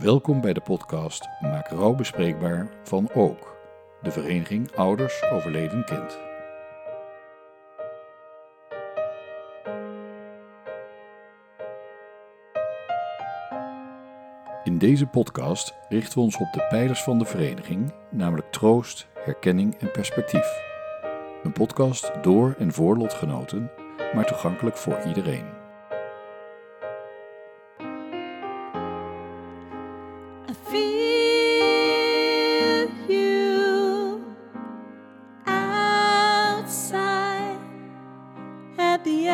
Welkom bij de podcast Maak rouw bespreekbaar van Ook, de vereniging Ouders Overleden Kind. In deze podcast richten we ons op de pijlers van de vereniging, namelijk troost, herkenning en perspectief. Een podcast door en voor lotgenoten, maar toegankelijk voor iedereen.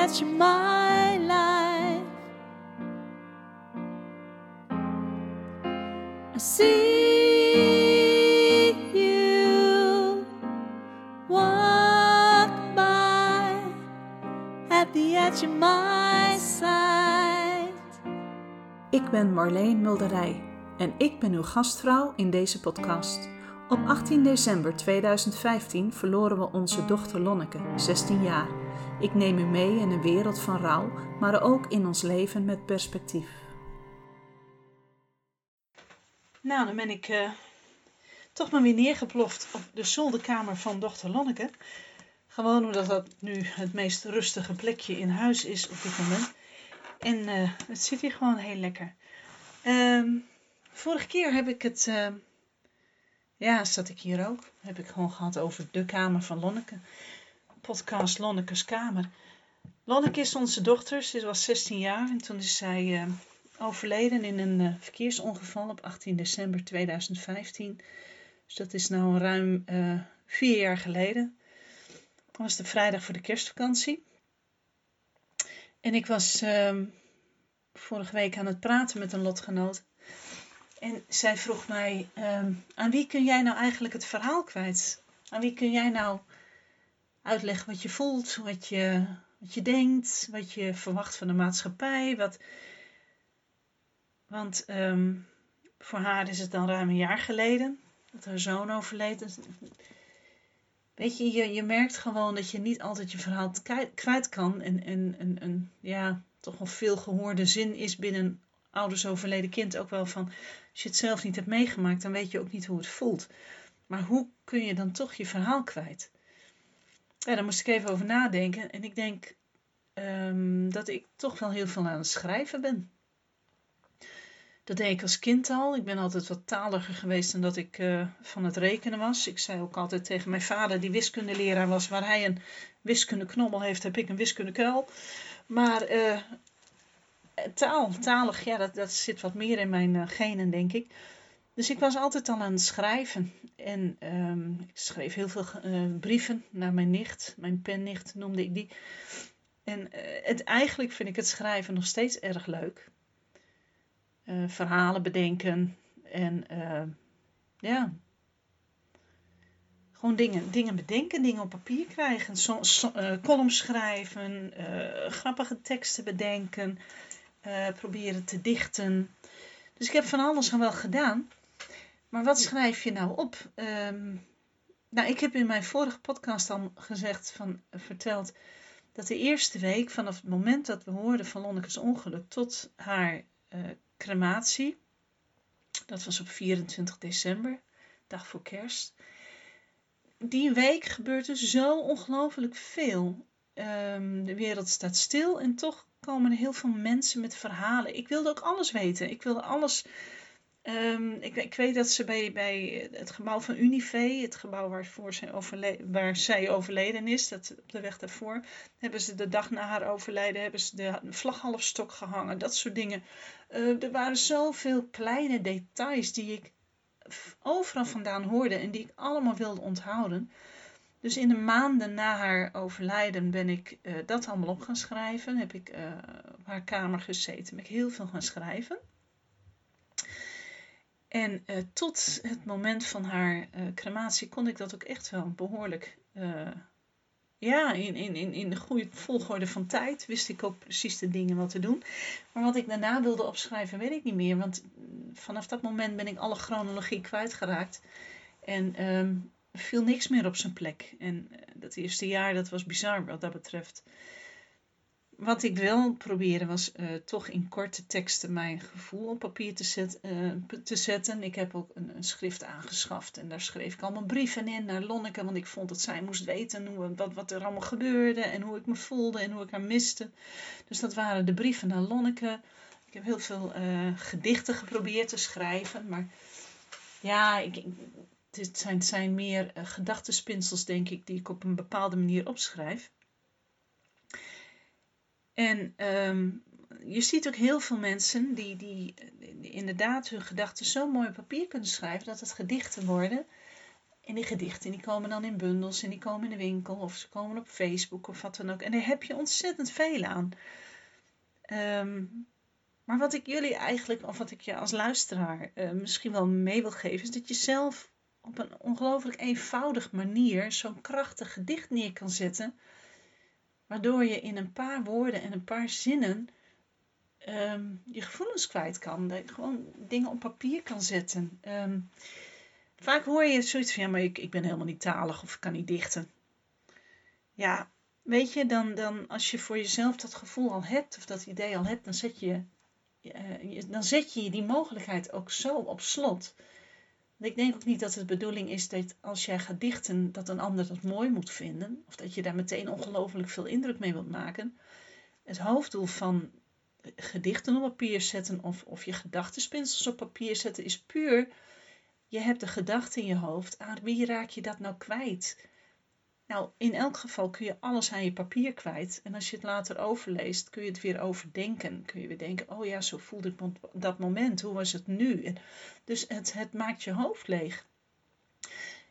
Of my life. I see you walk by at the edge of my sight. Ik ben Marleen Mulderij en ik ben uw gastvrouw in deze podcast. Op 18 december 2015 verloren we onze dochter Lonneke, 16 jaar. Ik neem u mee in een wereld van rouw, maar ook in ons leven met perspectief. Nou, dan ben ik eh, toch maar weer neergeploft op de zolderkamer van dochter Lonneke. Gewoon omdat dat nu het meest rustige plekje in huis is op dit moment. En eh, het zit hier gewoon heel lekker. Ehm, vorige keer heb ik het, eh, ja, zat ik hier ook. Heb ik gewoon gehad over de kamer van Lonneke. Podcast Lonneke's Kamer. Lonneke is onze dochter. Ze was 16 jaar en toen is zij eh, overleden in een eh, verkeersongeval op 18 december 2015. Dus dat is nou ruim eh, vier jaar geleden. Dat was de vrijdag voor de kerstvakantie. En ik was ehm, vorige week aan het praten met een lotgenoot. En zij vroeg mij, ehm, aan wie kun jij nou eigenlijk het verhaal kwijt? Aan wie kun jij nou uitleggen wat je voelt, wat je, wat je denkt, wat je verwacht van de maatschappij? Wat... Want ehm, voor haar is het dan ruim een jaar geleden dat haar zoon overleed. Dus, Weet je, je, je merkt gewoon dat je niet altijd je verhaal kwijt- kan. En, en, en, en ja, toch wel veel gehoorde zin is binnen ouders overleden kind ook wel van... Als je het zelf niet hebt meegemaakt, dan weet je ook niet hoe het voelt. Maar hoe kun je dan toch je verhaal kwijt? Ja, daar moest ik even over nadenken. En ik denk ehm, dat ik toch wel heel veel aan het schrijven ben. Dat deed ik als kind al. Ik ben altijd wat taliger geweest dan dat ik eh, van het rekenen was. Ik zei ook altijd tegen mijn vader, die wiskundeleraar was, waar hij een wiskundeknobbel heeft, heb ik een wiskundekuil. Maar eh, taal, talig, ja, dat, dat zit wat meer in mijn eh, genen, denk ik. Dus ik was altijd al aan het schrijven. En ehm, ik schreef heel veel eh, brieven naar mijn nicht. Mijn pennicht noemde ik die. En eh, het, eigenlijk vind ik het schrijven nog steeds erg leuk. Eh, verhalen bedenken. En eh, ja. Gewoon dingen, dingen bedenken, dingen op papier krijgen. So, eh, columns schrijven. eh, grappige teksten bedenken. Eh, proberen te dichten. Dus ik heb van alles al wel gedaan. Maar wat schrijf je nou op? Ehm, nou, ik heb in mijn vorige podcast al gezegd, van, verteld, dat de eerste week vanaf het moment dat we hoorden van Lonneke's ongeluk tot haar eh, crematie, dat was op 24 december, dag voor kerst, die week gebeurt er zo ongelooflijk veel. Ehm, de wereld staat stil en toch komen er heel veel mensen met verhalen. Ik wilde ook alles weten. Ik wilde alles. Ehm, ik, ik weet dat ze bij, bij het gebouw van Unive, het gebouw waarvoor zij overle- waar zij overleden is, dat, op de weg daarvoor, hebben ze de dag na haar overlijden, hebben ze de vlaghalfstok gehangen, dat soort dingen. Eh, er waren zoveel kleine details die ik overal vandaan hoorde en die ik allemaal wilde onthouden. Dus in de maanden na haar overlijden ben ik eh, dat allemaal op gaan schrijven. Heb ik eh, op haar kamer gezeten. Ben ik heel veel gaan schrijven. En eh, tot het moment van haar crematie kon ik dat ook echt wel behoorlijk. eh, ja, in, in, in, in de goede volgorde van tijd wist ik ook precies de dingen wat te doen. Maar wat ik daarna wilde opschrijven, weet ik niet meer. Want mm, vanaf dat moment ben ik alle chronologie kwijtgeraakt. En ehm, viel niks meer op zijn plek. En eh, dat eerste jaar, dat was bizar wat dat betreft. wat ik wel probeerde was eh, toch in korte teksten mijn gevoel op papier te, eh, te zetten. Ik heb ook een, een, schrift aangeschaft en daar schreef ik allemaal brieven in naar Lonneke, want ik vond dat zij moest weten hoe, wat, wat er allemaal gebeurde en hoe ik me voelde en hoe ik haar miste. Dus dat waren de brieven naar Lonneke. Ik heb heel veel gedichten geprobeerd te schrijven, maar ja, ik, het, zijn, zijn meer gedachtenspinsels, denk ik, die ik op een bepaalde manier opschrijf. En um, je ziet ook heel veel mensen die, die, inderdaad hun gedachten zo mooi op papier kunnen schrijven dat het gedichten worden. En die gedichten die komen dan in bundels en die komen in de winkel of ze komen op Facebook of wat dan ook. En daar heb je ontzettend veel aan. Um, maar wat ik jullie eigenlijk, of wat ik je als luisteraar uh, misschien wel mee wil geven, is dat je zelf op een ongelooflijk eenvoudig manier zo'n krachtig gedicht neer kan zetten waardoor je in een paar woorden en een paar zinnen um, je gevoelens kwijt kan. Gewoon dingen op papier kan zetten. Um, vaak hoor je zoiets van, ja, maar ik, ik ben helemaal niet talig of ik kan niet dichten. Ja, weet je, dan, dan als je voor jezelf dat gevoel al hebt of dat idee al hebt, dan zet je, uh, dan zet je die mogelijkheid ook zo op slot ik denk ook niet dat het bedoeling is dat als jij gaat dichten, dat een ander dat mooi moet vinden. Of dat je daar meteen ongelooflijk veel indruk mee wilt maken. Het hoofddoel van gedichten op papier zetten of, of je gedachtenspinsels op papier zetten is puur. Je hebt de gedachte in je hoofd. Aan wie raak je dat nou kwijt? Nou, in elk geval kun je alles aan je papier kwijt. En als je het later overleest, kun je het weer overdenken. Kun je weer denken, oh ja, zo voelde ik dat moment. Hoe was het nu? dus het, het maakt je hoofd leeg.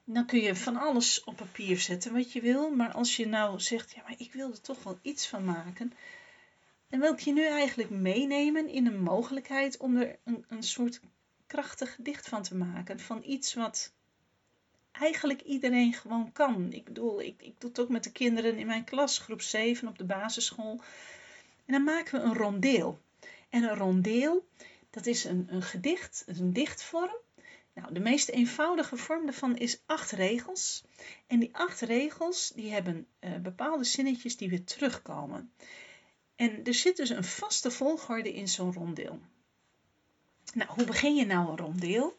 dan kun je van alles op papier zetten wat je wil. Maar als je nou zegt, ja, maar ik wil er toch wel iets van maken. Dan wil ik je nu eigenlijk meenemen in een mogelijkheid om er een, een soort krachtig gedicht van te maken. Van iets wat eigenlijk iedereen gewoon kan. Ik bedoel, ik, ik doe het ook met de kinderen in mijn klas, groep 7 op de basisschool. En dan maken we een rondeel. En een rondeel, dat is een, een gedicht, een dichtvorm. Nou, de meest eenvoudige vorm daarvan is acht regels. En die acht regels, die hebben uh, bepaalde zinnetjes die weer terugkomen. En er zit dus een vaste volgorde in zo'n rondeel. Nou, hoe begin je nou een rondeel?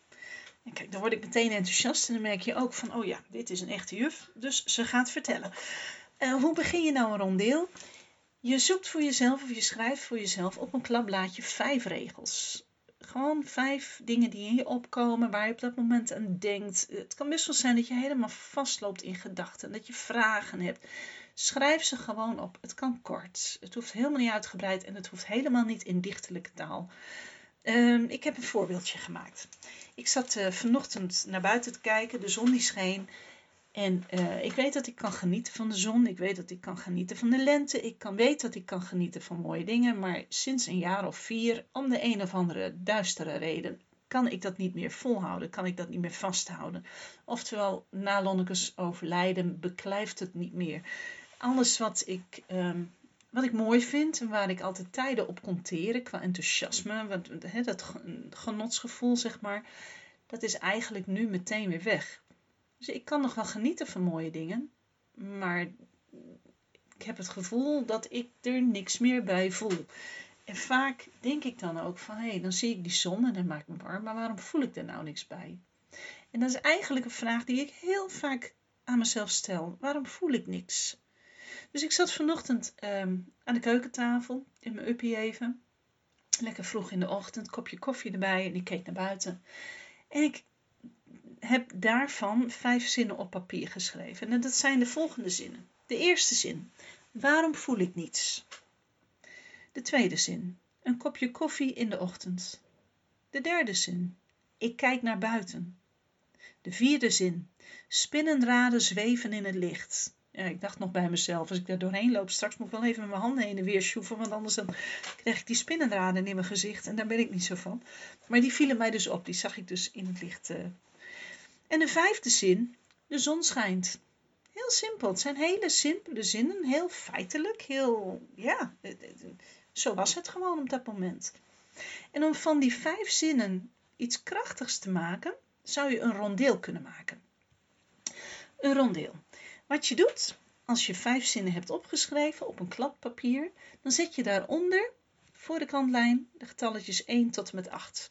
En kijk, dan word ik meteen enthousiast en dan merk je ook van, oh ja, dit is een echte juf, dus ze gaat vertellen. Uh, hoe begin je nou een rondeel? Je zoekt voor jezelf of je schrijft voor jezelf op een klapblaadje vijf regels. Gewoon vijf dingen die in je opkomen, waar je op dat moment aan denkt. Het kan best wel zijn dat je helemaal vastloopt in gedachten, dat je vragen hebt. Schrijf ze gewoon op. Het kan kort. Het hoeft helemaal niet uitgebreid en het hoeft helemaal niet in dichterlijke taal. Um, ik heb een voorbeeldje gemaakt. Ik zat uh, vanochtend naar buiten te kijken, de zon die scheen. En uh, ik weet dat ik kan genieten van de zon. Ik weet dat ik kan genieten van de lente. Ik kan weten dat ik kan genieten van mooie dingen. Maar sinds een jaar of vier, om de een of andere duistere reden, kan ik dat niet meer volhouden. Kan ik dat niet meer vasthouden. Oftewel, na Lonnekes overlijden beklijft het niet meer. Alles wat ik um, wat ik mooi vind en waar ik altijd tijden op kon teren qua enthousiasme, wat, he, dat genotsgevoel zeg maar, dat is eigenlijk nu meteen weer weg. Dus ik kan nog wel genieten van mooie dingen, maar ik heb het gevoel dat ik er niks meer bij voel. En vaak denk ik dan ook van, hé, hey, dan zie ik die zon en dat maakt me warm, maar waarom voel ik er nou niks bij? En dat is eigenlijk een vraag die ik heel vaak aan mezelf stel. Waarom voel ik niks? Dus ik zat vanochtend um, aan de keukentafel in mijn uppie even. Lekker vroeg in de ochtend, kopje koffie erbij en ik keek naar buiten. En ik heb daarvan vijf zinnen op papier geschreven. En dat zijn de volgende zinnen. De eerste zin. Waarom voel ik niets? De tweede zin. Een kopje koffie in de ochtend. De derde zin. Ik kijk naar buiten. De vierde zin. Spinnenraden zweven in het licht. Ja, ik dacht nog bij mezelf, als ik daar doorheen loop, straks moet ik wel even met mijn handen heen en weer sjoeven, want anders dan krijg ik die spinnendraden in mijn gezicht en daar ben ik niet zo van. Maar die vielen mij dus op, die zag ik dus in het licht. Uh. En de vijfde zin, de zon schijnt. Heel simpel, het zijn hele simpele zinnen, heel feitelijk, heel, ja, zo was het gewoon op dat moment. En om van die vijf zinnen iets krachtigs te maken, zou je een rondeel kunnen maken. Een rondeel. Wat je doet, als je vijf zinnen hebt opgeschreven op een kladpapier, dan zet je daaronder voor de kantlijn de getalletjes 1 tot en met 8.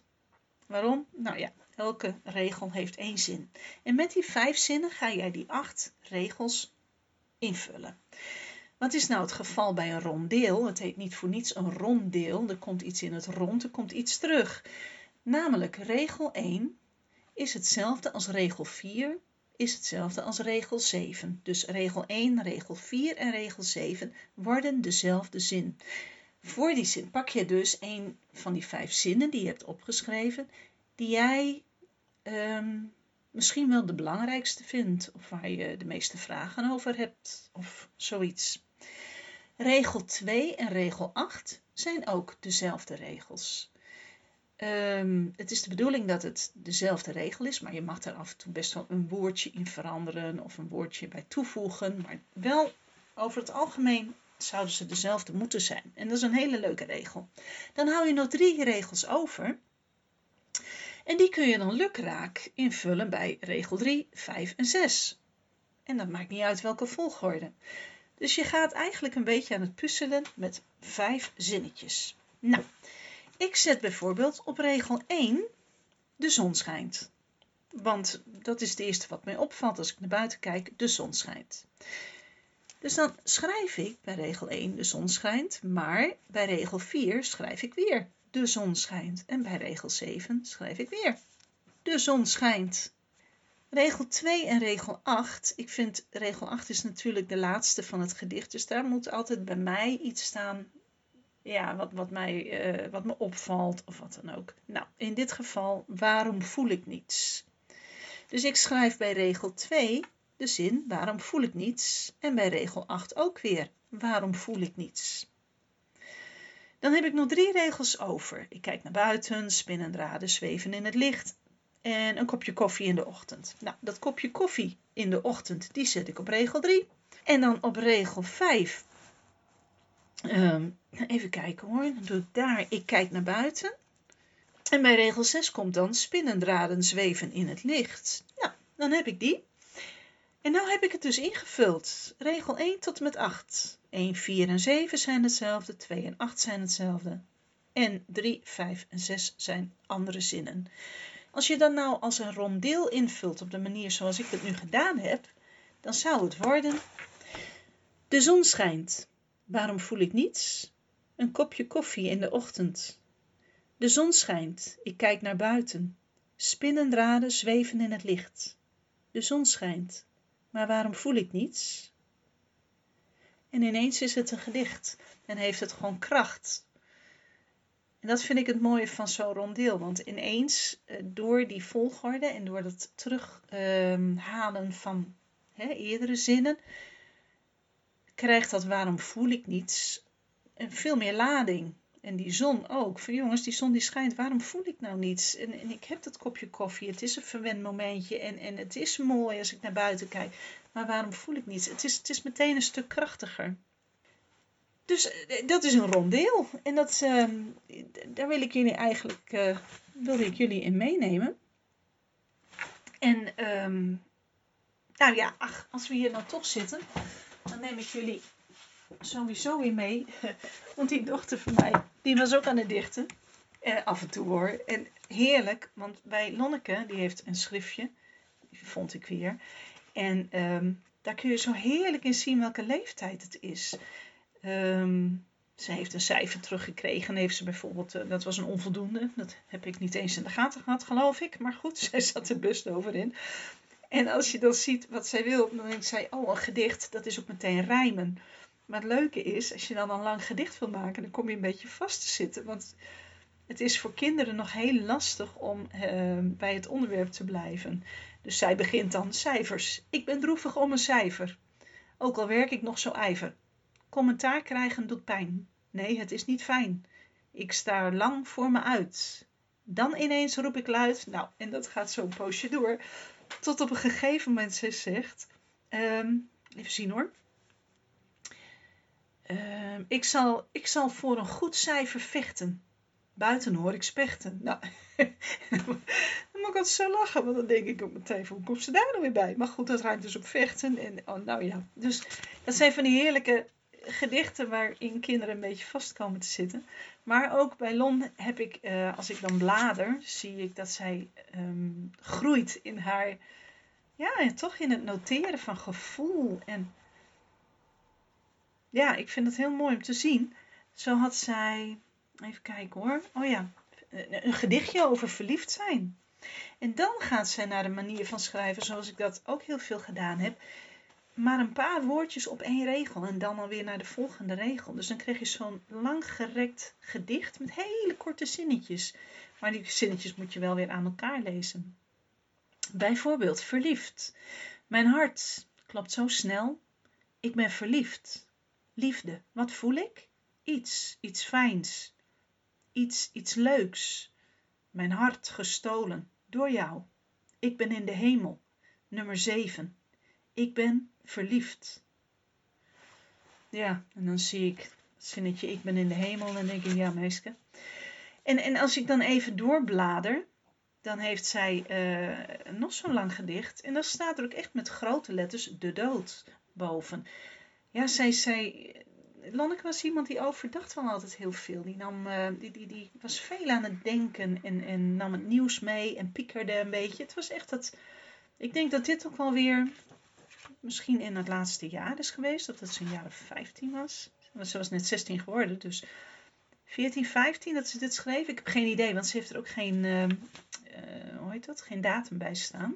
Waarom? Nou ja, elke regel heeft één zin. En met die vijf zinnen ga jij die acht regels invullen. Wat is nou het geval bij een rondeel? Het heet niet voor niets een ronddeel. Er komt iets in het rond, er komt iets terug. Namelijk regel 1 is hetzelfde als regel 4, is hetzelfde als regel 7. Dus regel 1, regel 4 en regel 7 worden dezelfde zin. Voor die zin pak je dus een van die vijf zinnen die je hebt opgeschreven, die jij ehm, misschien wel de belangrijkste vindt, of waar je de meeste vragen over hebt, of zoiets. Regel 2 en regel 8 zijn ook dezelfde regels. Ehm, het is de bedoeling dat het dezelfde regel is, maar je mag er af en toe best wel een woordje in veranderen of een woordje bij toevoegen. Maar wel over het algemeen zouden ze dezelfde moeten zijn. En dat is een hele leuke regel. Dan hou je nog drie regels over. En die kun je dan lukraak invullen bij regel 3, 5 en 6. En dat maakt niet uit welke volgorde. Dus je gaat eigenlijk een beetje aan het puzzelen met vijf zinnetjes. Nou, ik zet bijvoorbeeld op regel 1 de zon schijnt. Want dat is het eerste wat mij opvalt als ik naar buiten kijk, de zon schijnt. Dus dan schrijf ik bij regel 1 de zon schijnt, maar bij regel 4 schrijf ik weer de zon schijnt. En bij regel 7 schrijf ik weer de zon schijnt. Regel 2 en regel 8. Ik vind regel 8 is natuurlijk de laatste van het gedicht. Dus daar moet altijd bij mij iets staan ja, wat, wat, mij, uh, wat me opvalt of wat dan ook. Nou, in dit geval, waarom voel ik niets? Dus ik schrijf bij regel 2 de zin, waarom voel ik niets? En bij regel 8 ook weer, waarom voel ik niets? Dan heb ik nog drie regels over. Ik kijk naar buiten, spinnendraden zweven in het licht en een kopje koffie in de ochtend. Nou, dat kopje koffie in de ochtend, die zet ik op regel 3. En dan op regel 5 Um, even kijken hoor. Dan doe ik daar. Ik kijk naar buiten. En bij regel 6 komt dan spinnendraden zweven in het licht. Nou, dan heb ik die. En nu heb ik het dus ingevuld. Regel 1 tot en met 8. 1, 4 en 7 zijn hetzelfde. 2 en 8 zijn hetzelfde. En 3, 5 en 6 zijn andere zinnen. Als je dan nou als een rondeel invult op de manier zoals ik het nu gedaan heb, dan zou het worden: De zon schijnt. Waarom voel ik niets? Een kopje koffie in de ochtend. De zon schijnt, ik kijk naar buiten. Spinnendraden zweven in het licht. De zon schijnt, maar waarom voel ik niets? En ineens is het een gedicht en heeft het gewoon kracht. En dat vind ik het mooie van zo'n rondeel, want ineens eh, door die volgorde en door het terughalen van hè, eerdere zinnen, krijgt dat waarom voel ik niets veel meer lading. En die zon ook. Van jongens, die zon die schijnt, waarom voel ik nou niets? En, en ik heb dat kopje koffie, het is een verwend momentje en, en het is mooi als ik naar buiten kijk. Maar waarom voel ik niets? Het is, het is meteen een stuk krachtiger. Dus eh, dat is een rondeel. En dat, uh, daar wil ik jullie eigenlijk uh, ik jullie in meenemen. En um, nou ja, ach, als we hier nou toch zitten, neem ik jullie sowieso weer mee. Want die dochter van mij, die was ook aan het dichten. Eh, af en toe hoor. En heerlijk, want bij Lonneke, die heeft een schriftje. Die vond ik weer. En um, daar kun je zo heerlijk in zien welke leeftijd het is. Um, ze heeft een cijfer teruggekregen. En heeft ze bijvoorbeeld, uh, dat was een onvoldoende. Dat heb ik niet eens in de gaten gehad, geloof ik. Maar goed, zij zat er best over in. En als je dan ziet wat zij wil, dan denkt zij, oh, een gedicht, dat is ook meteen rijmen. Maar het leuke is, als je dan een lang gedicht wil maken, dan kom je een beetje vast te zitten. Want het is voor kinderen nog heel lastig om uh, bij het onderwerp te blijven. Dus zij begint dan cijfers. Ik ben droevig om een cijfer. Ook al werk ik nog zo ijver. Commentaar krijgen doet pijn. Nee, het is niet fijn. Ik sta lang voor me uit. Dan ineens roep ik luid. Nou, en dat gaat zo een poosje door. Tot op een gegeven moment ze zegt: um, Even zien hoor. Uh, ik, zal, ik zal voor een goed cijfer vechten. Buiten hoor ik spechten. Nou, dan moet ik altijd zo lachen, want dan denk ik ook meteen hoe komt ze daar nou weer bij? Maar goed, dat ruimt dus op vechten. En, oh, nou ja, dus dat zijn van die heerlijke gedichten waarin kinderen een beetje vast komen te zitten. Maar ook bij Lon heb ik, eh, als ik dan blader, zie ik dat zij ehm, groeit in haar, ja, toch in het noteren van gevoel. En ja, ik vind het heel mooi om te zien. Zo had zij, even kijken hoor, oh ja, een gedichtje over verliefd zijn. En dan gaat zij naar de manier van schrijven zoals ik dat ook heel veel gedaan heb. Maar een paar woordjes op één regel en dan alweer naar de volgende regel. Dus dan krijg je zo'n langgerekt gedicht met hele korte zinnetjes. Maar die zinnetjes moet je wel weer aan elkaar lezen. Bijvoorbeeld verliefd. Mijn hart klopt zo snel. Ik ben verliefd. Liefde, wat voel ik? Iets, iets fijns. Iets, iets leuks. Mijn hart gestolen door jou. Ik ben in de hemel. Nummer 7. Ik ben verliefd. Ja, en dan zie ik het zinnetje ik ben in de hemel en denk ik ja meisje. En, en als ik dan even doorblader, dan heeft zij uh, nog zo'n lang gedicht. En dan staat er ook echt met grote letters de dood boven. Ja, zij, zij, Lonneke was iemand die overdacht van altijd heel veel. Die, nam, uh, die, die, die was veel aan het denken en, en nam het nieuws mee en piekerde een beetje. Het was echt dat. Ik denk dat dit ook wel weer misschien in het laatste jaar is geweest, dat het een jaar of 15 was. Ze was net 16 geworden, dus 14, 15 dat ze dit schreef. Ik heb geen idee, want ze heeft er ook geen, uh, uh, hoe heet dat? geen datum bij staan.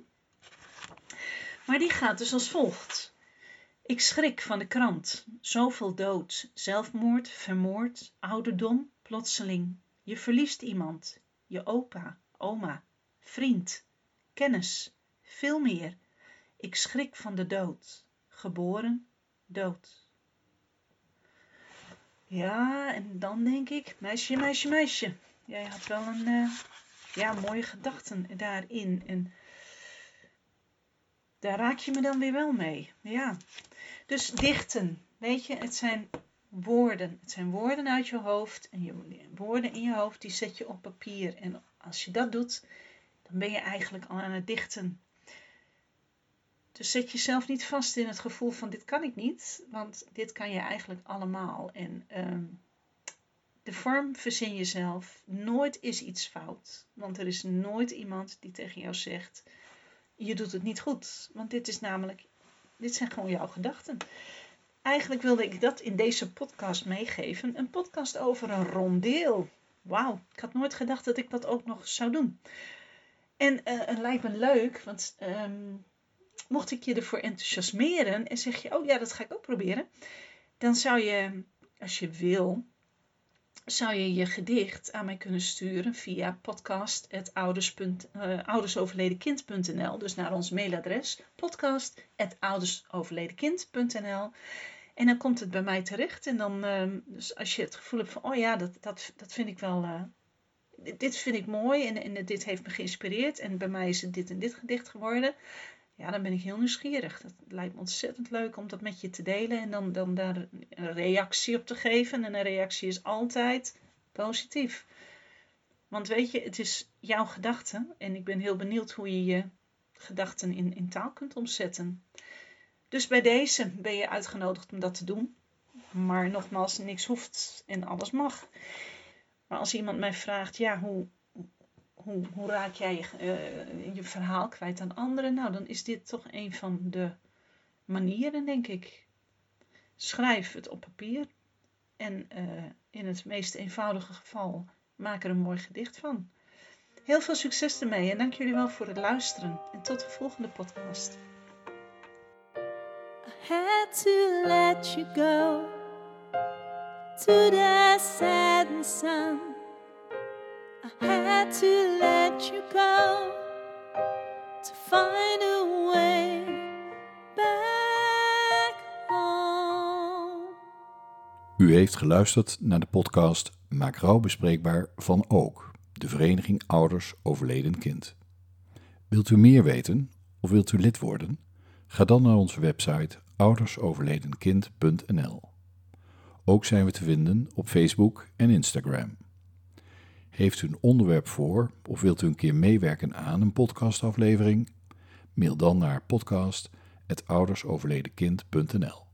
Maar die gaat dus als volgt. Ik schrik van de krant. Zoveel dood, zelfmoord, vermoord, ouderdom, plotseling. Je verliest iemand. Je opa, oma, vriend, kennis, veel meer. Ik schrik van de dood. Geboren, dood. Ja, en dan denk ik, meisje, meisje, meisje. Jij had wel een, uh, ja, mooie gedachten daarin. En daar raak je me dan weer wel mee. Ja. Dus dichten, weet je, het zijn woorden. Het zijn woorden uit je hoofd. En je, woorden in je hoofd, die zet je op papier. En als je dat doet, dan ben je eigenlijk al aan het dichten. Dus zet jezelf niet vast in het gevoel van dit kan ik niet, want dit kan je eigenlijk allemaal. En ehm, de vorm verzin jezelf. Nooit is iets fout, want er is nooit iemand die tegen jou zegt: je doet het niet goed. Want dit is namelijk, dit zijn gewoon jouw gedachten. Eigenlijk wilde ik dat in deze podcast meegeven. Een podcast over een rondeel. Wauw, ik had nooit gedacht dat ik dat ook nog zou doen. En uh, het lijkt me leuk, want um, mocht ik je ervoor enthousiasmeren en zeg je, oh ja, dat ga ik ook proberen, dan zou je, als je wil, zou je je gedicht aan mij kunnen sturen via podcast.oudersoverledenkind.nl uh, dus naar ons mailadres podcast.oudersoverledenkind.nl en dan komt het bij mij terecht en dan, uh, dus als je het gevoel hebt van, oh ja, dat, dat, dat vind ik wel, uh, dit vind ik mooi en, en dit heeft me geïnspireerd en bij mij is het dit en dit gedicht geworden, ja, dan ben ik heel nieuwsgierig. Dat lijkt me ontzettend leuk om dat met je te delen en dan, dan daar een reactie op te geven. En een reactie is altijd positief. Want weet je, het is jouw gedachte en ik ben heel benieuwd hoe je je gedachten in, in taal kunt omzetten. Dus bij deze ben je uitgenodigd om dat te doen. Maar nogmaals, niks hoeft en alles mag. Maar als iemand mij vraagt, ja, hoe, hoe, hoe raak jij je, uh, je verhaal kwijt aan anderen? Nou, dan is dit toch een van de manieren, denk ik. Schrijf het op papier en uh, in het meest eenvoudige geval maak er een mooi gedicht van. Heel veel succes ermee en dank jullie wel voor het luisteren. En tot de volgende podcast. Had to let you go sun. Had to let you go to find a way back. U heeft geluisterd naar de podcast Maak rouw bespreekbaar van Ook, de Vereniging Ouders Overleden Kind. Wilt u meer weten of wilt u lid worden? Ga dan naar onze website oudersoverledenkind.nl. Ook zijn we te vinden op Facebook en Instagram. Heeft u een onderwerp voor of wilt u een keer meewerken aan een podcastaflevering? Mail dan naar podcast.oudersoverledenkind.nl